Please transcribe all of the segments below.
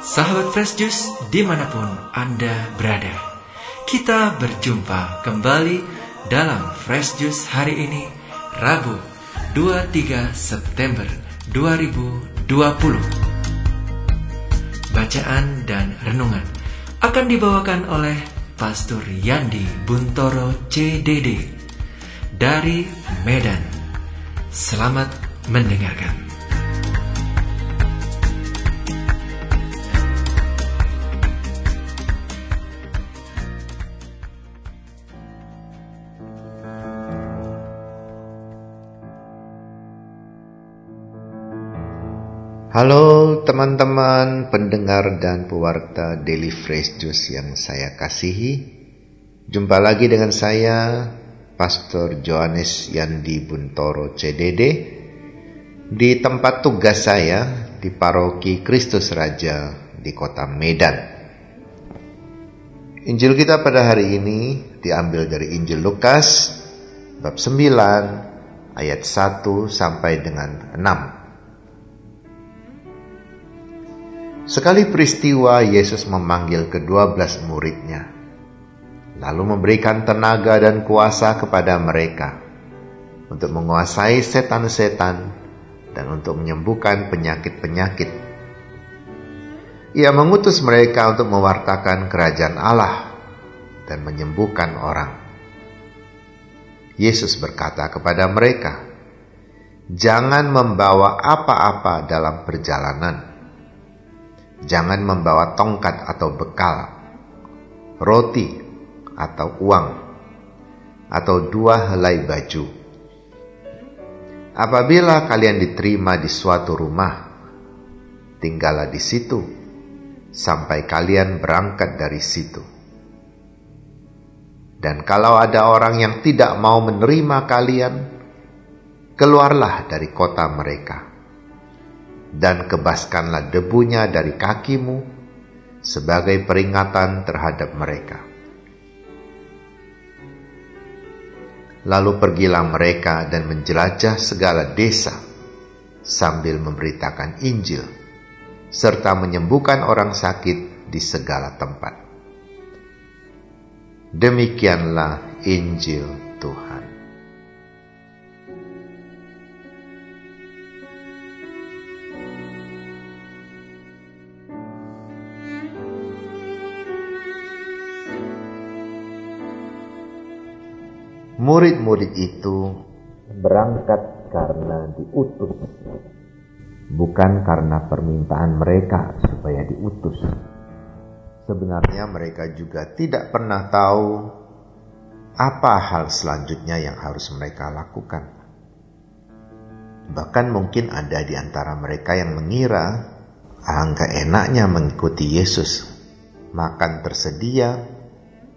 Sahabat Fresh Juice di mana pun Anda berada Kita berjumpa kembali dalam Fresh Juice hari ini Rabu 23 September 2020 Bacaan dan renungan akan dibawakan oleh Pastor Yandi Buntoro CDD dari Medan. Selamat mendengarkan Halo teman-teman pendengar dan pewarta Daily Fresh Juice yang saya kasihi. Jumpa lagi dengan saya Pastor Johannes Yandi Buntoro CDD di tempat tugas saya di Paroki Kristus Raja di kota Medan. Injil kita pada hari ini diambil dari Injil Lukas bab 9 ayat 1 sampai dengan 6. Sekali peristiwa Yesus memanggil kedua belas muridnya, lalu memberikan tenaga dan kuasa kepada mereka untuk menguasai setan-setan dan untuk menyembuhkan penyakit-penyakit. Ia mengutus mereka untuk mewartakan kerajaan Allah dan menyembuhkan orang. Yesus berkata kepada mereka, "Jangan membawa apa-apa dalam perjalanan." Jangan membawa tongkat atau bekal, roti atau uang, atau dua helai baju. Apabila kalian diterima di suatu rumah, tinggallah di situ sampai kalian berangkat dari situ. Dan kalau ada orang yang tidak mau menerima kalian, keluarlah dari kota mereka dan kebaskanlah debunya dari kakimu sebagai peringatan terhadap mereka. Lalu pergilah mereka dan menjelajah segala desa sambil memberitakan Injil serta menyembuhkan orang sakit di segala tempat. Demikianlah Injil Tuhan. Murid-murid itu berangkat karena diutus, bukan karena permintaan mereka supaya diutus. Sebenarnya mereka juga tidak pernah tahu apa hal selanjutnya yang harus mereka lakukan. Bahkan mungkin ada di antara mereka yang mengira angka enaknya mengikuti Yesus. Makan tersedia,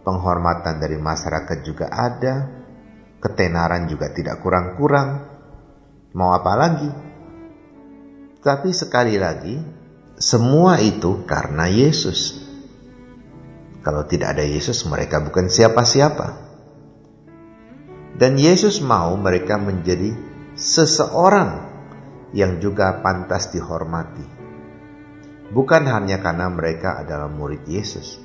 penghormatan dari masyarakat juga ada, ketenaran juga tidak kurang-kurang. Mau apa lagi? Tapi sekali lagi, semua itu karena Yesus. Kalau tidak ada Yesus, mereka bukan siapa-siapa. Dan Yesus mau mereka menjadi seseorang yang juga pantas dihormati. Bukan hanya karena mereka adalah murid Yesus.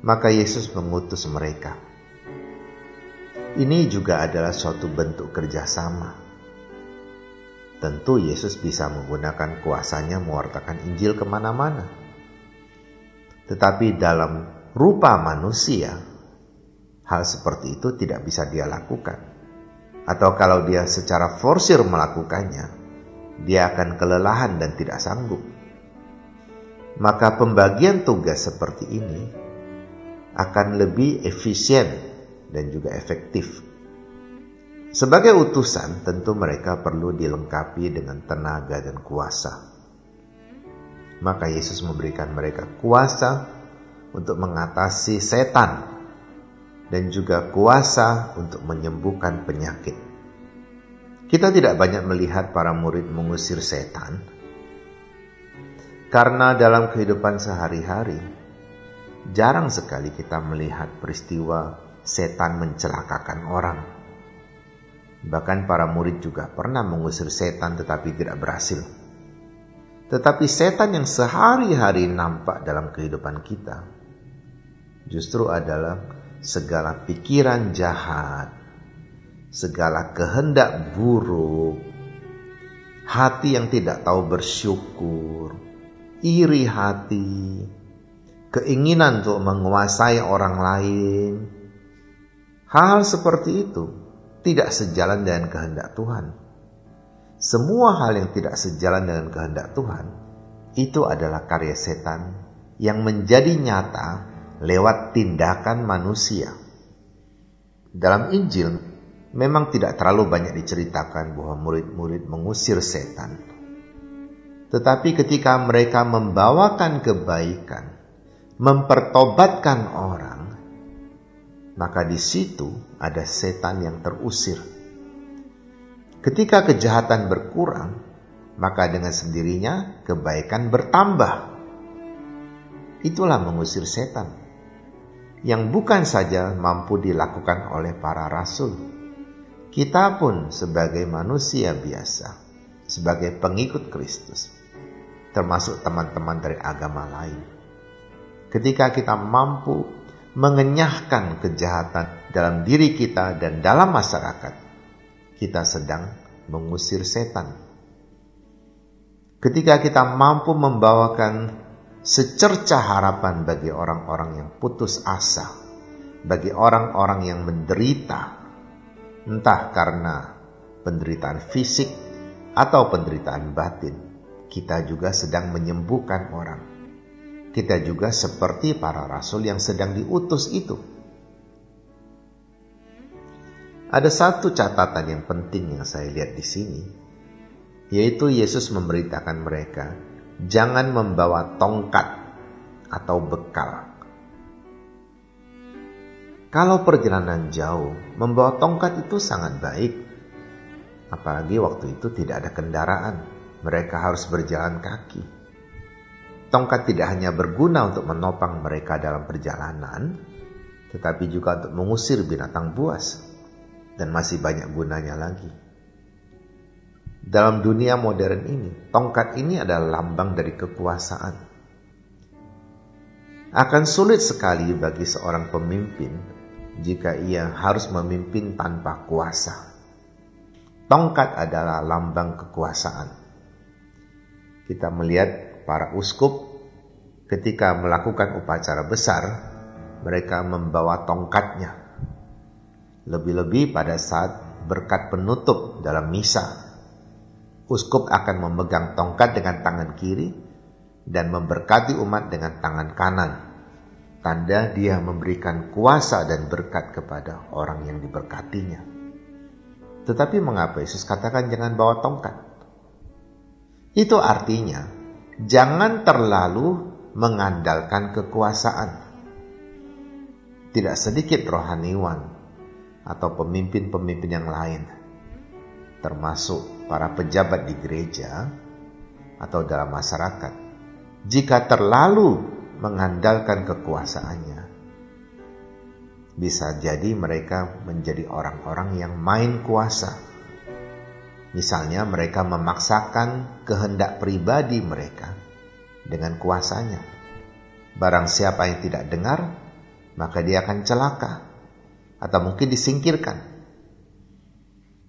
Maka Yesus mengutus mereka ini juga adalah suatu bentuk kerjasama. Tentu Yesus bisa menggunakan kuasanya mewartakan Injil ke mana-mana. Tetapi dalam rupa manusia, hal seperti itu tidak bisa dia lakukan. Atau kalau dia secara forsir melakukannya, dia akan kelelahan dan tidak sanggup. Maka pembagian tugas seperti ini akan lebih efisien dan juga efektif. Sebagai utusan, tentu mereka perlu dilengkapi dengan tenaga dan kuasa. Maka Yesus memberikan mereka kuasa untuk mengatasi setan dan juga kuasa untuk menyembuhkan penyakit. Kita tidak banyak melihat para murid mengusir setan, karena dalam kehidupan sehari-hari jarang sekali kita melihat peristiwa setan mencelakakan orang. Bahkan para murid juga pernah mengusir setan tetapi tidak berhasil. Tetapi setan yang sehari-hari nampak dalam kehidupan kita justru adalah segala pikiran jahat, segala kehendak buruk, hati yang tidak tahu bersyukur, iri hati, keinginan untuk menguasai orang lain. Hal-hal seperti itu tidak sejalan dengan kehendak Tuhan. Semua hal yang tidak sejalan dengan kehendak Tuhan itu adalah karya setan yang menjadi nyata lewat tindakan manusia. Dalam Injil memang tidak terlalu banyak diceritakan bahwa murid-murid mengusir setan. Tetapi ketika mereka membawakan kebaikan, mempertobatkan orang, maka di situ ada setan yang terusir. Ketika kejahatan berkurang, maka dengan sendirinya kebaikan bertambah. Itulah mengusir setan, yang bukan saja mampu dilakukan oleh para rasul. Kita pun sebagai manusia biasa, sebagai pengikut Kristus, termasuk teman-teman dari agama lain. Ketika kita mampu mengenyahkan kejahatan dalam diri kita dan dalam masyarakat, kita sedang mengusir setan. Ketika kita mampu membawakan secerca harapan bagi orang-orang yang putus asa, bagi orang-orang yang menderita, entah karena penderitaan fisik atau penderitaan batin, kita juga sedang menyembuhkan orang kita juga seperti para rasul yang sedang diutus itu. Ada satu catatan yang penting yang saya lihat di sini, yaitu Yesus memberitakan mereka, jangan membawa tongkat atau bekal. Kalau perjalanan jauh, membawa tongkat itu sangat baik. Apalagi waktu itu tidak ada kendaraan, mereka harus berjalan kaki. Tongkat tidak hanya berguna untuk menopang mereka dalam perjalanan, tetapi juga untuk mengusir binatang buas, dan masih banyak gunanya lagi. Dalam dunia modern ini, tongkat ini adalah lambang dari kekuasaan. Akan sulit sekali bagi seorang pemimpin jika ia harus memimpin tanpa kuasa. Tongkat adalah lambang kekuasaan. Kita melihat para uskup ketika melakukan upacara besar, mereka membawa tongkatnya. Lebih-lebih pada saat berkat penutup dalam misa, uskup akan memegang tongkat dengan tangan kiri dan memberkati umat dengan tangan kanan. Tanda dia memberikan kuasa dan berkat kepada orang yang diberkatinya. Tetapi mengapa Yesus katakan jangan bawa tongkat? Itu artinya jangan terlalu mengandalkan kekuasaan. Tidak sedikit rohaniwan atau pemimpin-pemimpin yang lain, termasuk para pejabat di gereja atau dalam masyarakat, jika terlalu mengandalkan kekuasaannya, bisa jadi mereka menjadi orang-orang yang main kuasa Misalnya mereka memaksakan kehendak pribadi mereka dengan kuasanya. Barang siapa yang tidak dengar, maka dia akan celaka atau mungkin disingkirkan.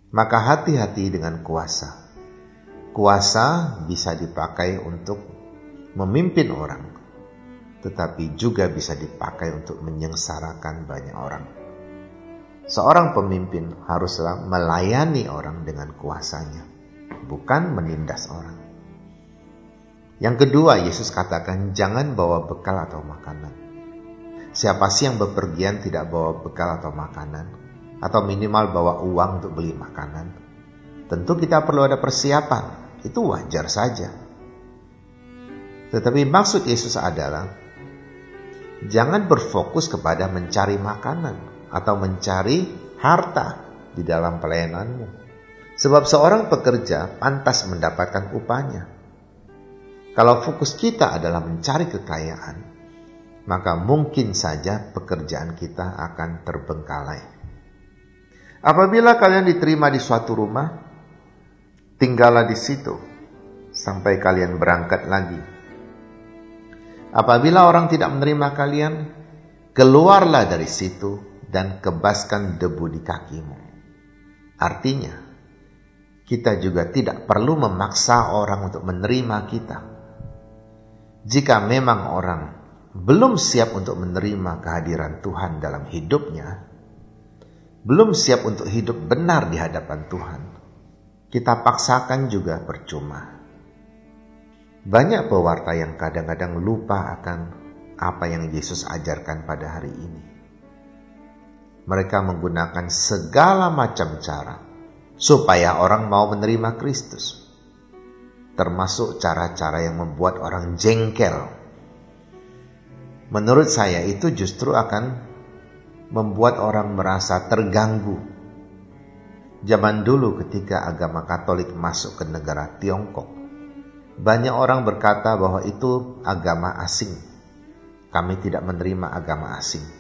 Maka hati-hati dengan kuasa. Kuasa bisa dipakai untuk memimpin orang, tetapi juga bisa dipakai untuk menyengsarakan banyak orang. Seorang pemimpin haruslah melayani orang dengan kuasanya, bukan menindas orang. Yang kedua, Yesus katakan jangan bawa bekal atau makanan. Siapa sih yang bepergian tidak bawa bekal atau makanan? Atau minimal bawa uang untuk beli makanan? Tentu kita perlu ada persiapan, itu wajar saja. Tetapi maksud Yesus adalah jangan berfokus kepada mencari makanan, atau mencari harta di dalam pelayananmu. Sebab seorang pekerja pantas mendapatkan upahnya. Kalau fokus kita adalah mencari kekayaan, maka mungkin saja pekerjaan kita akan terbengkalai. Apabila kalian diterima di suatu rumah, tinggallah di situ sampai kalian berangkat lagi. Apabila orang tidak menerima kalian, keluarlah dari situ dan kebaskan debu di kakimu. Artinya, kita juga tidak perlu memaksa orang untuk menerima kita. Jika memang orang belum siap untuk menerima kehadiran Tuhan dalam hidupnya, belum siap untuk hidup benar di hadapan Tuhan, kita paksakan juga percuma. Banyak pewarta yang kadang-kadang lupa akan apa yang Yesus ajarkan pada hari ini. Mereka menggunakan segala macam cara supaya orang mau menerima Kristus, termasuk cara-cara yang membuat orang jengkel. Menurut saya, itu justru akan membuat orang merasa terganggu. Zaman dulu ketika agama Katolik masuk ke negara Tiongkok, banyak orang berkata bahwa itu agama asing. Kami tidak menerima agama asing.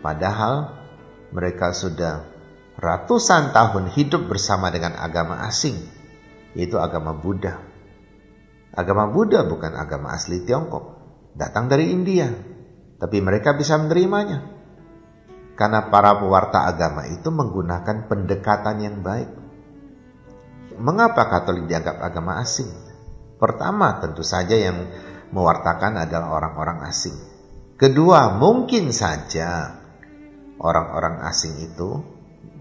Padahal mereka sudah ratusan tahun hidup bersama dengan agama asing, yaitu agama Buddha. Agama Buddha bukan agama asli Tiongkok, datang dari India tapi mereka bisa menerimanya. Karena para pewarta agama itu menggunakan pendekatan yang baik. Mengapa Katolik dianggap agama asing? Pertama, tentu saja yang mewartakan adalah orang-orang asing. Kedua, mungkin saja orang-orang asing itu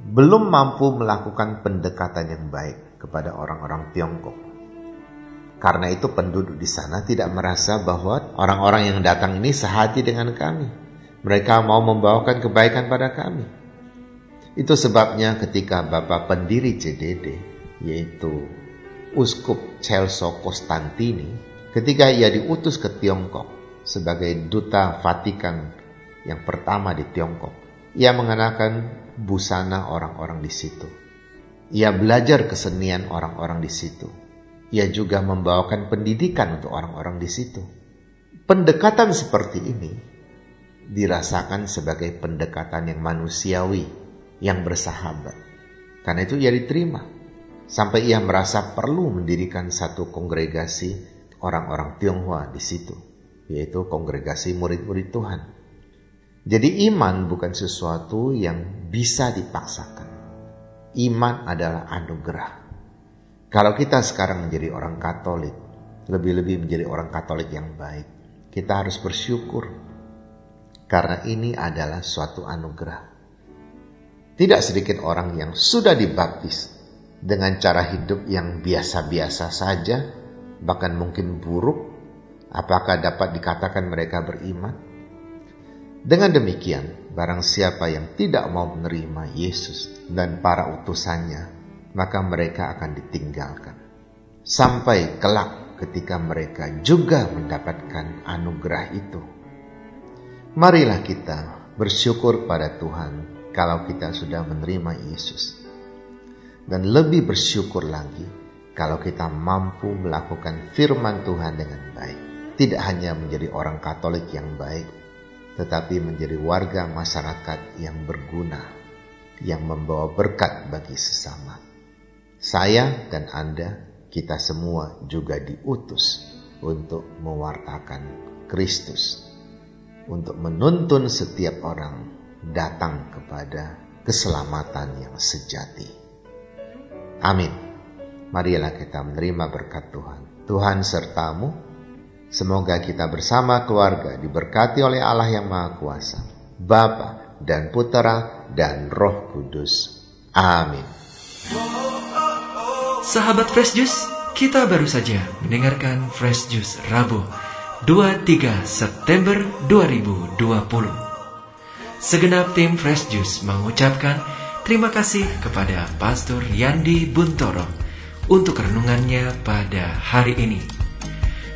belum mampu melakukan pendekatan yang baik kepada orang-orang Tiongkok. Karena itu penduduk di sana tidak merasa bahwa orang-orang yang datang ini sehati dengan kami. Mereka mau membawakan kebaikan pada kami. Itu sebabnya ketika Bapak pendiri CDD, yaitu Uskup Celso Costantini, ketika ia diutus ke Tiongkok sebagai duta Vatikan yang pertama di Tiongkok, ia mengenakan busana orang-orang di situ. Ia belajar kesenian orang-orang di situ ia juga membawakan pendidikan untuk orang-orang di situ. Pendekatan seperti ini dirasakan sebagai pendekatan yang manusiawi, yang bersahabat. Karena itu ia diterima. Sampai ia merasa perlu mendirikan satu kongregasi orang-orang Tionghoa di situ, yaitu kongregasi murid-murid Tuhan. Jadi iman bukan sesuatu yang bisa dipaksakan. Iman adalah anugerah. Kalau kita sekarang menjadi orang Katolik, lebih-lebih menjadi orang Katolik yang baik, kita harus bersyukur karena ini adalah suatu anugerah. Tidak sedikit orang yang sudah dibaptis dengan cara hidup yang biasa-biasa saja, bahkan mungkin buruk. Apakah dapat dikatakan mereka beriman? Dengan demikian, barang siapa yang tidak mau menerima Yesus dan para utusannya maka mereka akan ditinggalkan. Sampai kelak ketika mereka juga mendapatkan anugerah itu. Marilah kita bersyukur pada Tuhan kalau kita sudah menerima Yesus. Dan lebih bersyukur lagi kalau kita mampu melakukan firman Tuhan dengan baik. Tidak hanya menjadi orang Katolik yang baik, tetapi menjadi warga masyarakat yang berguna, yang membawa berkat bagi sesama. Saya dan Anda, kita semua juga diutus untuk mewartakan Kristus, untuk menuntun setiap orang datang kepada keselamatan yang sejati. Amin. Marilah kita menerima berkat Tuhan. Tuhan sertamu. Semoga kita bersama keluarga diberkati oleh Allah yang Maha Kuasa, Bapa dan Putera dan Roh Kudus. Amin. Sahabat Fresh Juice, kita baru saja mendengarkan Fresh Juice Rabu 23 September 2020. Segenap tim Fresh Juice mengucapkan terima kasih kepada Pastor Yandi Buntoro untuk renungannya pada hari ini.